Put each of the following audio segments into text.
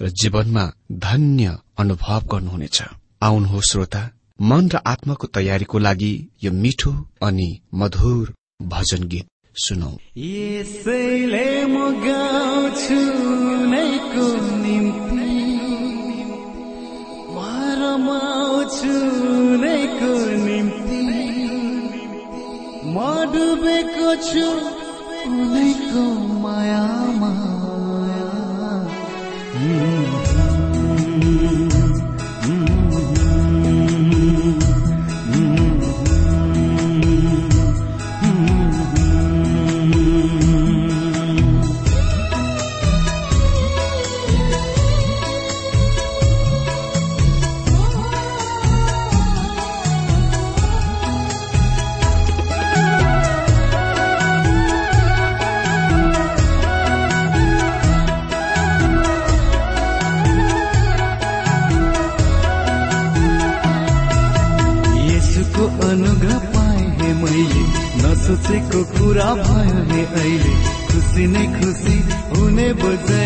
र जीवनमा धन्य अनुभव गर्नुहुनेछ। आउनुहोस् श्रोता। मन र आत्माको तयारीको लागि यो मिठो अनि मधुर भजन गीत सुनौ। यसैले म गाउँछु नैको निम्ति हुने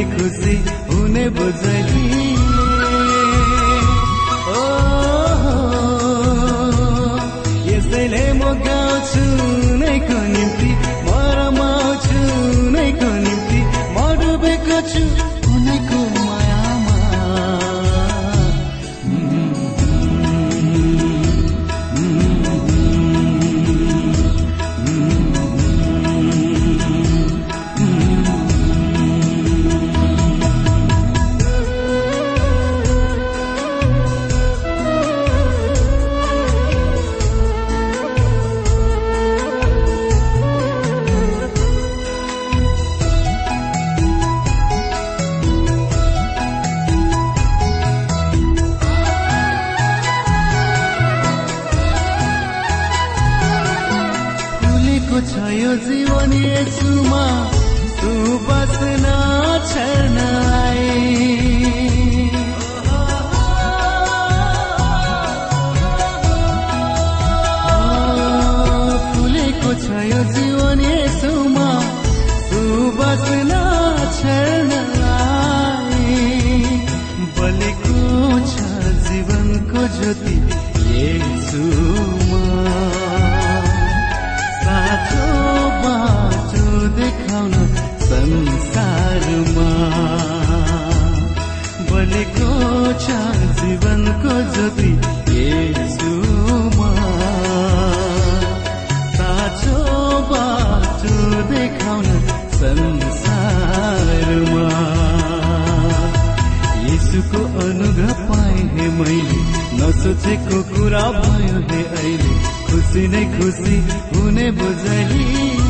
मलाई खुसी हुने बुझली। यसैले म गाउँछु नैको निम्ति म नै नैको निम्ति म डुबेको छु। छुमा तु बस्न फुलेको छ यो जीवन यसोमा तु बस्न छ शक्ति येसुमा साँचो बाटो देखाउन संसारमा। यसुको अनुग्रह पाएँ हे मैले नसोचेको कुरा भयो हे अहिले। खुसी नै खुसी हुने बुझाइले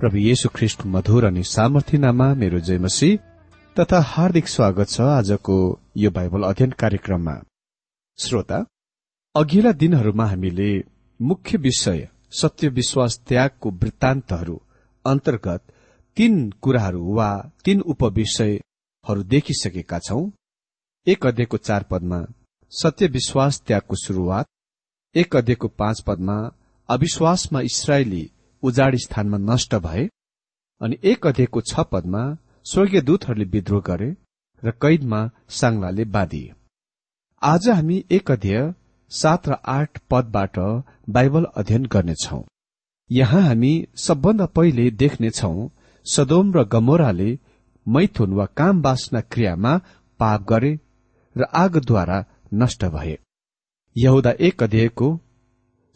प्रभु येशु ख्रिष्टको मधुर अनि सामर्थ्यनामा मेरो जयमसी तथा हार्दिक स्वागत छ आजको यो बाइबल अध्ययन कार्यक्रममा। श्रोता अघिल्ला दिनहरूमा हामीले मुख्य विषय सत्य विश्वास त्यागको वृत्तान्तहरू अन्तर्गत तीन कुराहरू वा तीन उपविषयहरू देखिसकेका छौं। एक अध्ययको चार पदमा सत्य विश्वास त्यागको शुरूआत एक अध्ययको पाँच पदमा अविश्वासमा इसरायली उजाड स्थानमा नष्ट भए अनि एक अध्ययको छ पदमा स्वर्गीय दूतहरूले विद्रोह गरे र कैदमा साङ्लाले बाँधिए। आज हामी एक अध्यय सात र आठ पदबाट बाइबल अध्ययन गर्नेछौ। यहाँ हामी सबभन्दा पहिले देख्नेछौ सदोम र गमोराले मैथुन वा काम बासना क्रियामा पाप गरे र आगद्वारा नष्ट भए। यहुदा एक अध्ययको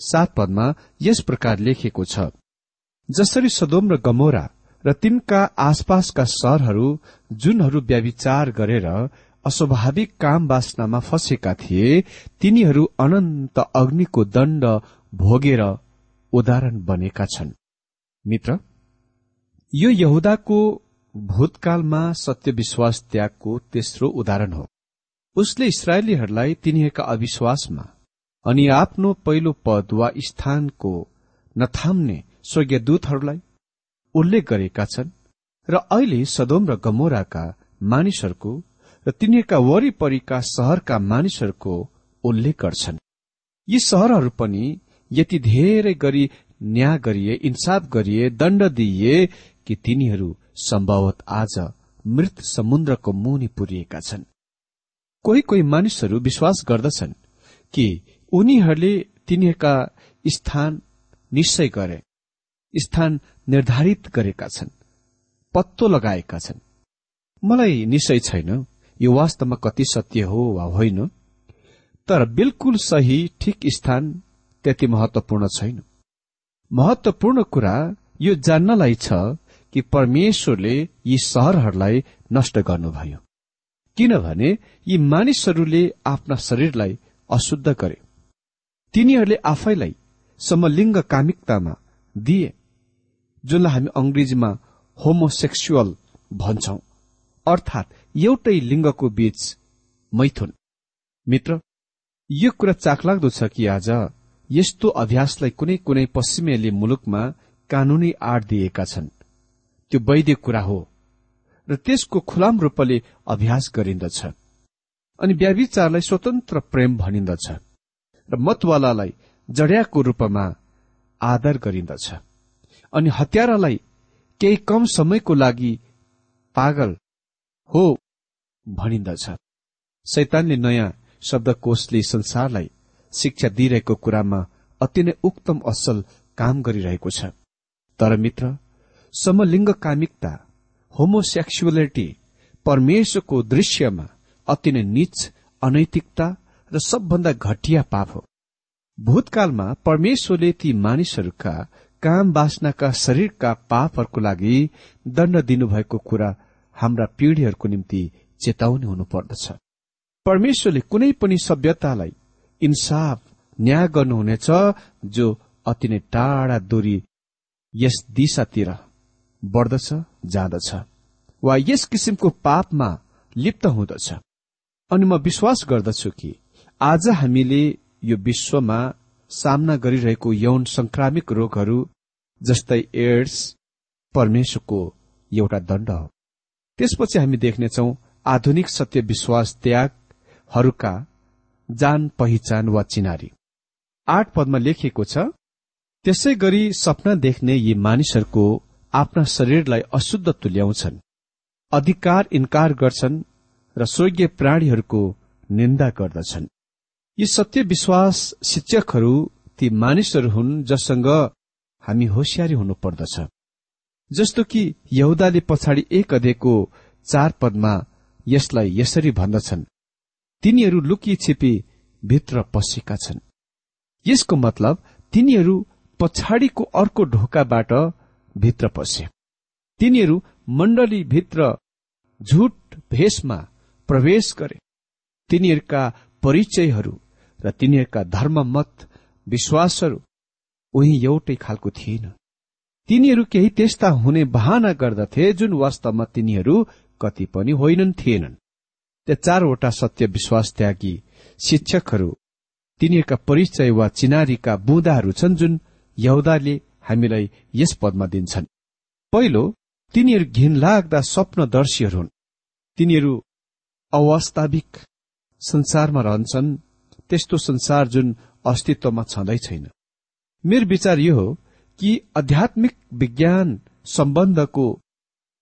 सात पदमा यस प्रकार लेखिएको छ। जसरी सदोम र गमोरा र तिनका आसपासका सहरहरू जुनहरू व्याविचार गरेर अस्वाभाविक काम वासनामा फँसेका थिए तिनीहरू अनन्त अग्निको दण्ड भोगेर उदाहरण बनेका छन्। मित्र यो यहुदाको भूतकालमा सत्य विश्वास त्यागको तेस्रो उदाहरण हो। उसले इसरायलीहरूलाई तिनीहरूका अविश्वासमा अनि आफ्नो पहिलो पद वा स्थानको नथाम्ने स्वर्गीय दूतहरूलाई उल्लेख गरेका छन् र अहिले सदोम र गमोराका मानिसहरूको र तिनीहरूका वरिपरिका शहरका मानिसहरूको उल्लेख गर्छन्। यी शहरहरू पनि यति धेरै गरी न्याय गरिए इन्साफ गरिए दण्ड दिइए कि तिनीहरू सम्भवत आज मृत समुद्रको मुनि पुरिएका छन्। कोही कोही मानिसहरू विश्वास गर्दछन् कि उनीहरूले तिनीहरूका स्थान निश्चय गरे। स्थान निर्धारित गरेका छन् पत्तो लगाएका छन्। मलाई निश्चय छैन यो वास्तवमा कति सत्य हो वा होइन तर बिल्कुल सही ठिक स्थान त्यति महत्वपूर्ण छैन। महत्वपूर्ण कुरा यो जान्नलाई छ कि परमेश्वरले यी सहरहरूलाई नष्ट गर्नुभयो किनभने यी मानिसहरूले आफ्ना शरीरलाई अशुद्ध गरे। तिनीहरूले आफैलाई समलिङ्ग कामिकतामा दिए। जसलाई हामी अंग्रेजीमा होमोसेक्सुअल भन्छौ। अर्थात् एउटै लिङ्गको बीच मैथुन। मित्र यो कुरा चाखलाग्दो छ कि आज यस्तो अभ्यासलाई कुनै कुनै पश्चिमेली मुलुकमा कानूनी आड़ दिएका छन्। त्यो वैध कुरा हो र त्यसको खुलाम रूपले अभ्यास गरिन्दछ अनि व्याविचारलाई स्वतन्त्र प्रेम भनिन्दछ र मतवालालाई जड्याको रूपमा आदर गरिन्दछ। अनि हत्यारालाई केही कम समयको लागि पागल हो भनिन्दछ। शैतानले नयाँ शब्दकोशले संसारलाई शिक्षा दिइरहेको कुरामा अति नै उक्तम असल काम गरिरहेको छ। तर मित्र समलिङ्ग कामिकता होमोसेक्सुअलिटी परमेश्वरको दृश्यमा अति नै निच अनैतिकता र सबभन्दा घटिया पाप हो। भूतकालमा परमेश्वरले ती मानिसहरूका काम बासनाका शरीरका पापहरूको लागि दण्ड दिनुभएको कुरा हाम्रा पीढ़ीहरूको निम्ति चेताउने हुनुपर्दछ। परमेश्वरले कुनै पनि सभ्यतालाई इन्साफ न्याय गर्नुहुनेछ जो अति नै टाढा दूरी यस दिशातिर बढ्दछ जाँदछ वा यस किसिमको पापमा लिप्त हुँदछ। अनि म विश्वास गर्दछु कि आज हामीले यो विश्वमा सामना गरिरहेको यौन संक्रामिक रोगहरू जस्तै एड्स परमेश्वरको एउटा दण्ड हो। त्यसपछि हामी देख्नेछौ आधुनिक सत्य विश्वास त्यागहरूका जान पहिचान वा चिनारी। आठ पदमा लेखिएको छ त्यसै गरी सपना देख्ने यी मानिसहरूको आफ्ना शरीरलाई अशुद्ध तुल्याउँछन् अधिकार इन्कार गर्छन् र स्वर्गीय प्राणीहरूको निन्दा गर्दछन्। यी सत्य विश्वास शिक्षकहरू ती मानिसहरू हुन् जससँग हामी होसियारी हुनुपर्दछ जस्तो कि यहुदाले पछाडि एक अध्ययको चार पदमा यसलाई यसरी भन्दछन् तिनीहरू लुकी छिपी भित्र पसेका छन्। यसको मतलब तिनीहरू पछाडिको अर्को ढोकाबाट भित्र पसे। तिनीहरू मण्डली भित्र झुट भेषमा प्रवेश गरे। तिनीहरूका परिचयहरू र तिनीहरूका धर्ममत विश्वासहरू उही एउटै खालको थिएन। तिनीहरू केही त्यस्ता हुने बहाना गर्दथे जुन वास्तवमा तिनीहरू कति पनि होइनन् थिएनन्। त्या चारवटा सत्य विश्वास त्यागी शिक्षकहरू तिनीहरूका परिचय वा चिनारीका बुँदाहरू छन् जुन यहुदाले हामीलाई यस पदमा दिन्छन्। पहिलो तिनीहरू घिनलाग्दा स्वप्नदर्शीहरू हुन्। तिनीहरू अवास्तविक संसारमा रहन्छन् त्यस्तो संसार जुन अस्तित्वमा छँदै छैन। मेरो विचार यो हो कि आध्यात्मिक विज्ञान सम्बन्धको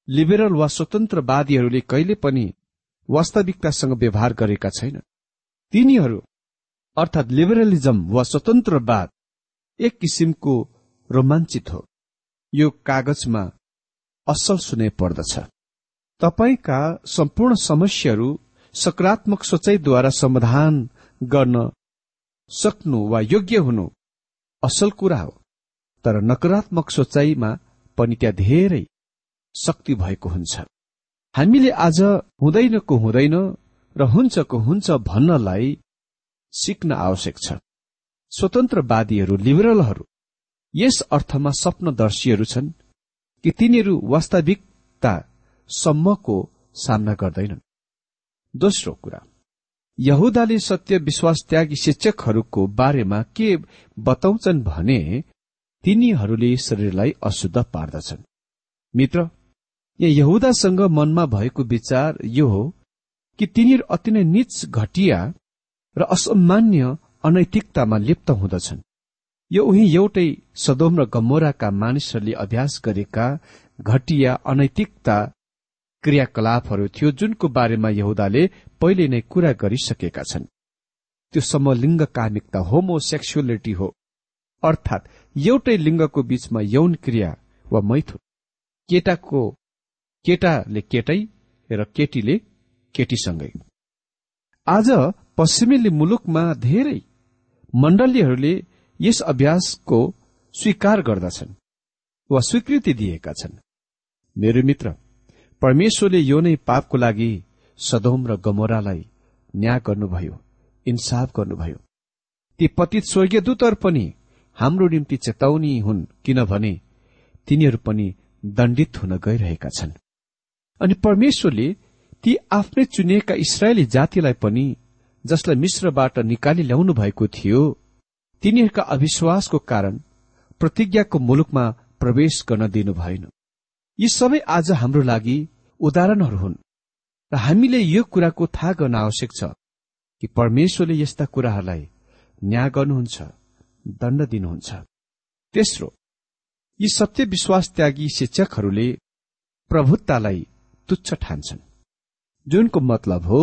लिबरल वा स्वतन्त्रवादीहरूले कहिले पनि वास्तविकतासँग व्यवहार गरेका छैन तिनीहरू अर्थात लिबरलिजम वा स्वतन्त्रवाद एक किसिमको रोमाञ्चित हो। यो कागजमा असल सुनै पर्दछ। तपाईँका सम्पूर्ण समस्याहरू सकारात्मक सोचाइद्वारा समाधान गर्न सक्नु वा योग्य हुनु असल कुरा हो। तर नकारात्मक सोचाइमा पनि त्यहाँ धेरै शक्ति भएको हुन्छ। हामीले आज हुँदैनको हुँदैन र हुन्छको हुन्छ भन्नलाई सिक्न आवश्यक छ। स्वतन्त्रवादीहरू लिबरलहरू यस अर्थमा स्वप्नदर्शीहरू छन् कि तिनीहरू वास्तविकता सम्मको सामना गर्दैनन्। दोस्रो कुरा। यहुदाले सत्य विश्वास त्यागी शिक्षकहरूको बारेमा के बताउँछन् भने तिनीहरूले शरीरलाई अशुद्ध पार्दछन्। मित्र यहाँ यहुदासँग मनमा भएको विचार यो हो कि तिनीहरू अति नै निच घटिया र असामान्य अनैतिकतामा लिप्त हुँदछन्। यो उही एउटै सदोम र गम्मोराका मानिसहरूले अभ्यास गरेका घटिया अनैतिकता क्रियाकलापहरू थियो जुनको बारेमा यहुदाले पहिले नै कुरा गरिसकेका छन्। त्यो समलिङ्ग कामिकता होमोसेक्सुअलिटी हो। अर्थात् एउटै लिङ्गको बीचमा यौन क्रिया वा मैथुन। केटाको केटाले केटै र केटीले केटीसँगै। आज पश्चिमेली मुलुकमा धेरै मण्डलीहरूले यस अभ्यासको स्वीकार गर्दछन् वा स्वीकृति दिएका छन्। मेरो मित्र परमेश्वरले यो नै पापको लागि सदोम र गमोरालाई न्याय गर्नुभयो इन्साफ गर्नुभयो। ती पतित स्वर्गीय दूतहरू पनि हाम्रो निम्ति चेतावनी हुन् किनभने तिनीहरू पनि दण्डित हुन गइरहेका छन्। अनि परमेश्वरले ती आफ्नै चुनिएका इसरायली जातिलाई पनि जसलाई मिश्रबाट निकाली ल्याउनु भएको थियो तिनीहरूका अविश्वासको कारण प्रतिज्ञाको मुलुकमा प्रवेश गर्न दिनु भएन यी सबै आज हाम्रो लागि उदाहरणहरू हुन्। र हामीले यो कुराको थाहा गर्न आवश्यक छ कि परमेश्वरले यस्ता कुराहरूलाई न्याय गर्नुहुन्छ दण्ड दिनुहुन्छ। तेस्रो यी सत्य विश्वास त्यागी शिक्षकहरूले प्रभुत्तालाई तुच्छ ठान्छन्। जुनको मतलब हो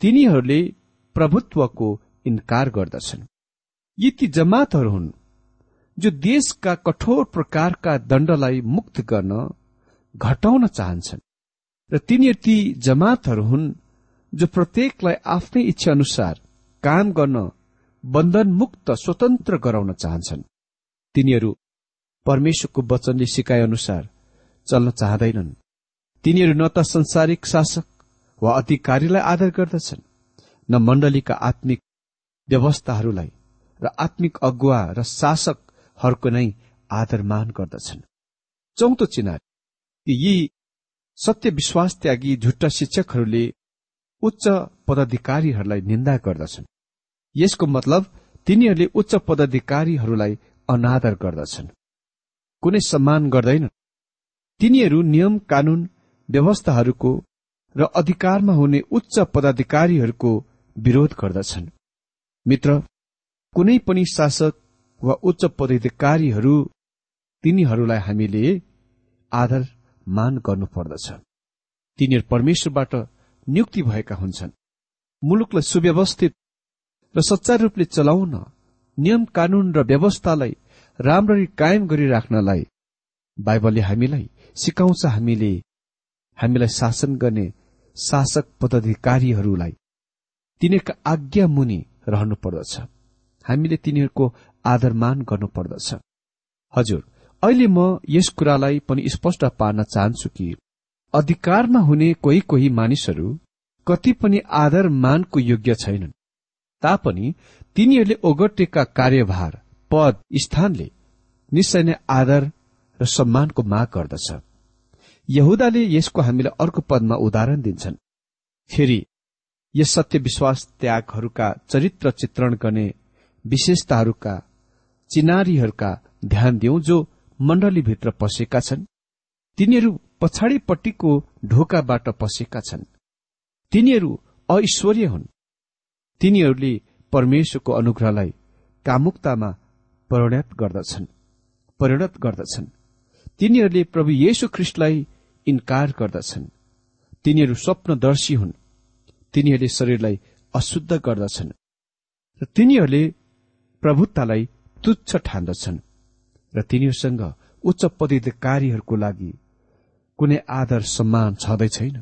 तिनीहरूले प्रभुत्वको इन्कार गर्दछन्। यी ती जमातहरू हुन् जो देशका कठोर प्रकारका दण्डलाई मुक्त गर्न घटाउन चाहन्छन्। र तिनीहरू ती जमातहरू हुन् जो प्रत्येकलाई आफ्नै इच्छा अनुसार काम गर्न बन्धन मुक्त स्वतन्त्र गराउन चाहन्छन्। तिनीहरू परमेश्वरको वचनले सिकाए अनुसार चल्न चाहँदैनन्। तिनीहरू न त संसारिक शासक वा अधिकारीलाई आदर गर्दछन् न मण्डलीका आत्मिक व्यवस्थाहरूलाई र आत्मिक अगुवा र शासकहरूको नै आदरमान गर्दछन्। चौथो चिनार। यी सत्य विश्वास त्यागी झुट्टा शिक्षकहरूले उच्च पदाधिकारीहरूलाई निन्दा गर्दछन्। यसको मतलब तिनीहरूले उच्च पदाधिकारीहरूलाई अनादर गर्दछन्। कुनै सम्मान गर्दैन। तिनीहरू नियम कानून व्यवस्थाहरूको र अधिकारमा हुने उच्च पदाधिकारीहरूको विरोध गर्दछन्। मित्र कुनै पनि शासक वा उच्च पदाधिकारीहरू तिनीहरूलाई हामीले आदर मान गर्नुपर्दछ तिनीहरू परमेश्वरबाट नियुक्ति भएका हुन्छन्। मुलुकलाई सुव्यवस्थित र सच्चा रूपले चलाउन नियम कानून र व्यवस्थालाई राम्ररी कायम गरिराख्नलाई बाइबलले हामीलाई सिकाउँछ हामीले। हामीलाई शासन गर्ने शासक पदाधिकारीहरूलाई तिनीहरूका आज्ञा मुनि रहनु पर्दछ। हामीले तिनीहरूको आदरमान गर्नुपर्दछ हजुर अहिले म यस कुरालाई पनि स्पष्ट पार्न चाहन्छु कि अधिकारमा हुने कोही कोही मानिसहरू कति पनि आदर मानको योग्य छैनन्। तापनि तिनीहरूले ओगटेका कार्यभार पद स्थानले निश्चय नै आदर र सम्मानको माग गर्दछ। यहुदाले यसको हामीलाई अर्को पदमा उदाहरण दिन्छन्। फेरि यस सत्य विश्वास त्यागहरूका चरित्र चित्रण गर्ने विशेषताहरूका चिनारीहरूका ध्यान दिउँ जो मण्डलीभित्र पसेका छन्। तिनीहरू पछाडिपट्टिको ढोकाबाट पसेका छन्। तिनीहरू ऐश्वर्य हुन्। तिनीहरूले परमेश्वरको अनुग्रहलाई कामुक्तामा परिणत गर्दछन्। परिणत गर्दछन्। तिनीहरूले प्रभु येशु ख्रिस्टलाई इन्कार गर्दछन्। तिनीहरू स्वप्नदर्शी हुन्। तिनीहरूले शरीरलाई अशुद्ध गर्दछन्। र तिनीहरूले प्रभुत्वलाई तुच्छ ठान्दछन्। र तिनीहरूसँग उच्च पदाधिकारीहरूको लागि कुनै आदर सम्मान छँदै छैन।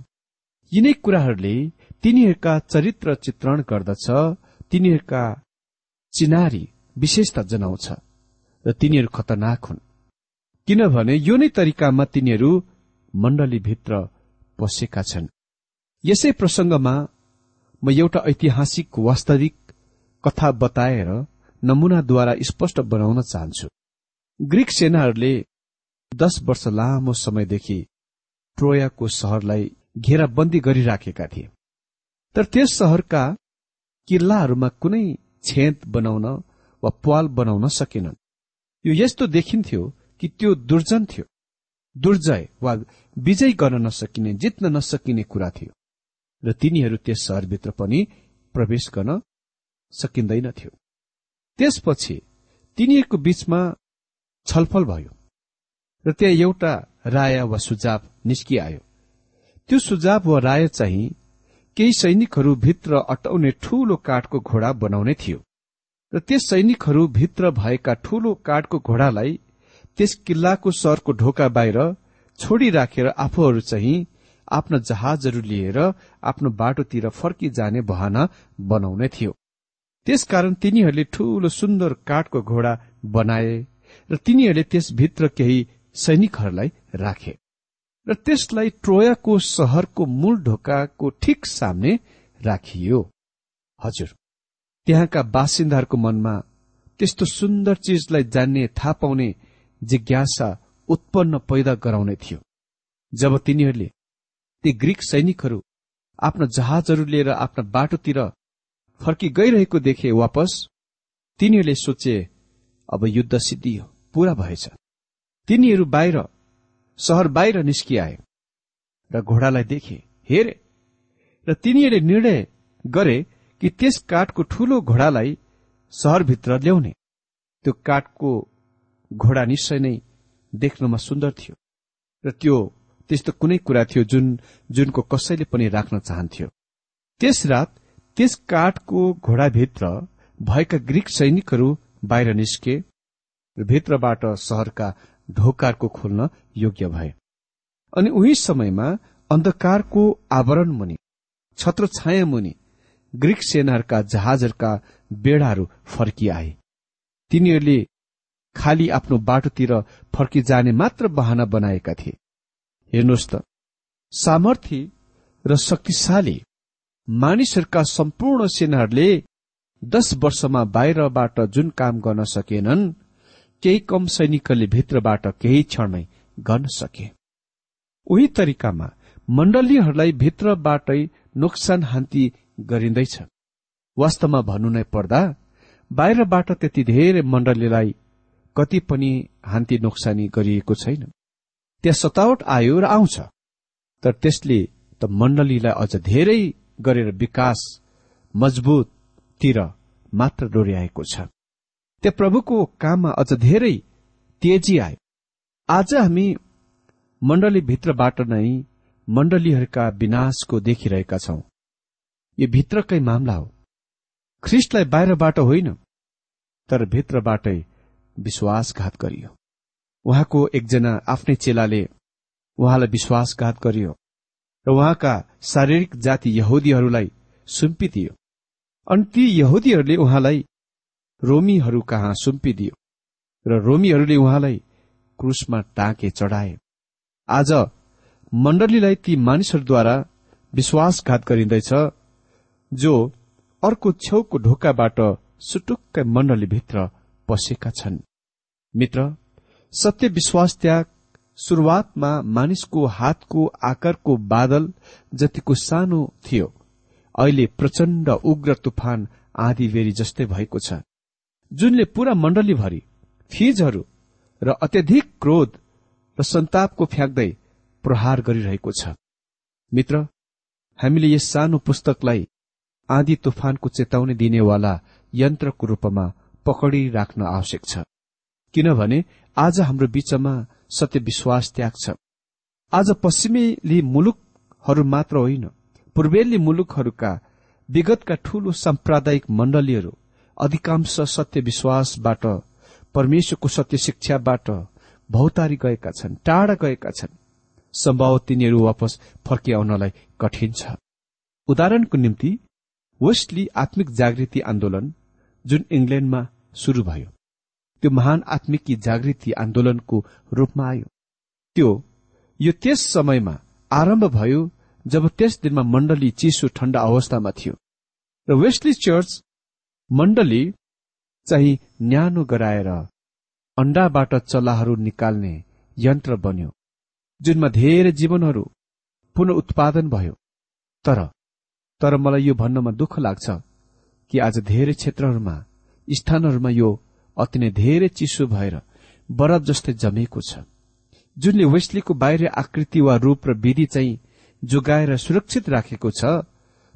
यिनै कुराहरूले तिनीहरूका चरित्र चित्रण गर्दछ तिनीहरूका चिनारी विशेषता जनाउँछ र तिनीहरू खतरनाक हुन्। किनभने यो नै तरिकामा तिनीहरू मण्डलीभित्र पसेका छन्। यसै प्रसंगमा म एउटा ऐतिहासिक वास्तविक कथा बताएर नमूनाद्वारा स्पष्ट बनाउन चाहन्छु। ग्रीक सेनाहरूले दश वर्ष लामो समयदेखि ट्रोयाको सहरलाई घेराबन्दी गरिराखेका थिए। तर त्यस सहरका किल्लाहरूमा कुनै छेद बनाउन वा पाल बनाउन सकेनन्। यो यस्तो देखिन्थ्यो कि त्यो दुर्जन थियो। दुर्जय वा विजय गर्न नसकिने जित्न नसकिने कुरा थियो र तिनीहरू त्यस सहरभित्र पनि प्रवेश गर्न सकिँदैनथ्यो। त्यसपछि तिनीहरूको बीचमा छलफल भयो र त्यहाँ एउटा राय वा सुझाव निस्किआयो। त्यो सुझाव वा राय चाहिँ केही सैनिकहरू भित्र अटाउने ठूलो काठको घोडा बनाउने थियो र त्यस सैनिकहरू भित्र भएका ठूलो काठको घोडालाई त्यस किल्लाको सहरको ढोका बाहिर छोडिराखेर आफूहरू चाहिँ आफ्ना जहाजहरू लिएर आफ्नो बाटोतिर फर्किजाने बहाना बनाउने थियो। त्यसकारण तिनीहरूले ठूलो सुन्दर काठको घोडा बनाए। र तिनीहरूले त्यसभित्र केही सैनिकहरूलाई राखे। र त्यसलाई ट्रोयाको सहरको मूल ढोकाको ठिक सामने राखियो। हजुर त्यहाँका बासिन्दाहरूको मनमा त्यस्तो सुन्दर चिजलाई जान्ने थाहा पाउने जिज्ञासा उत्पन्न पैदा गराउने थियो। जब तिनीहरूले ती ग्रीक सैनिकहरू आफ्ना जहाजहरू लिएर आफ्ना बाटोतिर फर्की गइरहेको देखे वापस तिनीहरूले सोचे अब युद्ध सिद्धियो। पूरा भएछ। तिनीहरू बाहिर सहर बाहिर निस्किआए र घोडालाई देखे हेरे र तिनीहरूले निर्णय गरे कि त्यस काठको ठूलो घोडालाई सहरभित्र ल्याउने। त्यो काठको घोडा निश्चय नै देख्नमा सुन्दर थियो र त्यो त्यस्तो कुनै कुरा थियो जुन जुनको कसैले पनि राख्न चाहन्थ्यो। त्यस रात त्यस काठको घोडाभित्र भएका ग्रिक सैनिकहरू बाहिर निस्के र भित्रबाट सहरका ढोकारको खोल्न योग्य भए। अनि उही समयमा अन्धकारको आवरण मुनि छत्र छाया मुनि ग्रिक सेनाहरूका जहाजहरूका बेडाहरू फर्किआए। तिनीहरूले खाली आफ्नो बाटोतिर फर्किजाने मात्र बहाना बनाएका थिए। हेर्नुहोस् त सामर्थ्य र शक्तिशाली मानिसहरूका सम्पूर्ण सेनाहरूले दश वर्षमा बाहिरबाट जुन काम गर्न सकेनन् केही कम सैनिकहरूले भित्रबाट केही क्षणमै गर्न सके। उही तरिकामा मण्डलीहरूलाई भित्रबाटै नोक्सान हान्ति गरिँदैछ। वास्तवमा भन्नु नै पर्दा बाहिरबाट त्यति धेरै मण्डलीलाई कति पनि हान्ति नोक्सानी गरिएको छैन। त्यहाँ सतावट आयो र आउँछ। तर त्यसले त मण्डलीलाई अझ धेरै गरेर विकास मजबुततिर मात्र डोर्याएको छ। त्यहाँ प्रभुको काममा अझ धेरै तेजी आयो। आज हामी मण्डलीभित्रबाट नै मण्डलीहरूका विनाशको देखिरहेका छौं। यो भित्रकै मामला हो। ख्रिस्टलाई बाहिरबाट होइन तर भित्रबाटै विश्वासघात गरियो। उहाँको एकजना आफ्नै चेलाले उहाँलाई विश्वासघात गरियो र उहाँका शारीरिक जाति यहुदीहरूलाई सुम्पिदियो। अनि ती यहुदीहरूले उहाँलाई रोमीहरू कहाँ सुम्पिदियो? र रोमीहरूले उहाँलाई क्रुसमा टाँके चढाए। आज मण्डलीलाई ती मानिसहरूद्वारा विश्वासघात गरिँदैछ जो अर्को छेउको ढोकाबाट सुटुक्कै मण्डलीभित्र पसेका छन्। मित्र सत्य विश्वास त्याग शुरूआतमा मानिसको हातको आकारको बादल जतिको सानो थियो अहिले प्रचण्ड उग्र तुफान आधी बेरी जस्तै भएको छ जुनले पूरा मण्डलीभरि फिजहरू र अत्यधिक क्रोध र सन्तापको फ्याँक्दै प्रहार गरिरहेको छ। मित्र हामीले यस सानो पुस्तकलाई आधी तुफानको चेतावनी दिनेवाला यन्त्रको रूपमा पकडिराख्न आवश्यक छ। किनभने आज हाम्रो बीचमा सत्य विश्वास त्याग छ। आज पश्चिमेली मुलुकहरू मात्र होइन पूर्वेली मुलुकहरूका विगतका ठूलो साम्प्रदायिक मण्डलीहरू अधिकांश सत्य विश्वासबाट परमेश्वरको सत्य शिक्षाबाट भौतारी गएका छन् टाढा गएका छन्। सम्भव तिनीहरू वापस फर्किआउनलाई कठिन छ। उदाहरणको निम्ति वेस्टली आत्मिक जागृति आन्दोलन जुन इङ्ल्याण्डमा शुरू भयो त्यो महान आत्मिकी जागृति आन्दोलनको रूपमा आयो। त्यो यो त्यस समयमा आरम्भ भयो जब त्यस दिनमा मण्डली चिसो ठण्डा अवस्थामा थियो र वेस्टली चर्च मण्डली चाहिँ न्यानो गराएर अण्डाबाट चल्लाहरू निकाल्ने यन्त्र बन्यो जुनमा धेरै जीवनहरू पुनः उत्पादन भयो। तर तर मलाई यो भन्नमा दुःख लाग्छ कि आज धेरै क्षेत्रहरूमा स्थानहरूमा यो अति नै धेरै चिसो भएर बरफ जस्तै जमेको छ। जुनले वेस्लीको बाहिर आकृति वा रूप र विधि चाहिँ जोगाएर सुरक्षित राखेको छ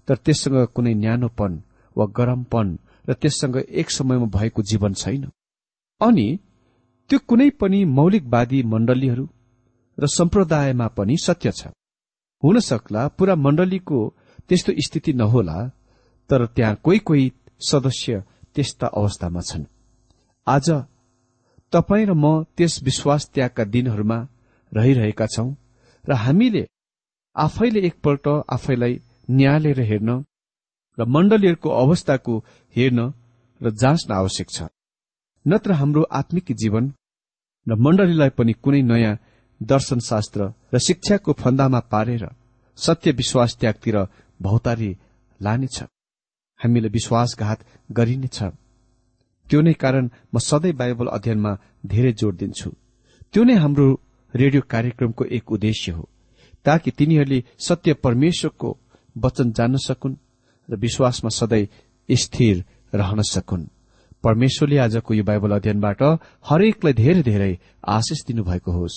तर त्यससँग कुनै न्यानोपन वा गरमपन र त्यससँग एक समयमा भएको जीवन छैन। अनि त्यो कुनै पनि मौलिकवादी मण्डलीहरू र सम्प्रदायमा पनि सत्य छ। हुन सक्ला पूरा मण्डलीको त्यस्तो स्थिति नहोला तर त्यहाँ कोही कोही सदस्य त्यस्ता अवस्थामा छन्। आज तपाईँ र म त्यस विश्वास त्यागका दिनहरूमा रहिरहेका छौं र हामीले आफैले एकपल्ट आफैलाई न्यायालय हेर्न र मण्डलीहरूको अवस्थाको हेर्न र जाँच्न आवश्यक छ। नत्र हाम्रो आत्मिक जीवन र मण्डलीलाई पनि कुनै नयाँ दर्शनशास्त्र र शिक्षाको फन्दामा पारेर सत्य विश्वास त्यागतिर भौतारी लानेछ। हामीले विश्वासघात गरिनेछ। त्यो नै कारण म सधैँ बाइबल अध्ययनमा धेरै जोड़ दिन्छु। त्यो नै हाम्रो रेडियो कार्यक्रमको एक उद्देश्य हो। ताकि तिनीहरूले सत्य परमेश्वरको वचन जान्न सकुन् र विश्वासमा सधैँ स्थिर रहन सकुन्। परमेश्वरले आजको यो बाइबल अध्ययनबाट हरेकलाई धेरै धेरै आशिष दिनुभएको होस्।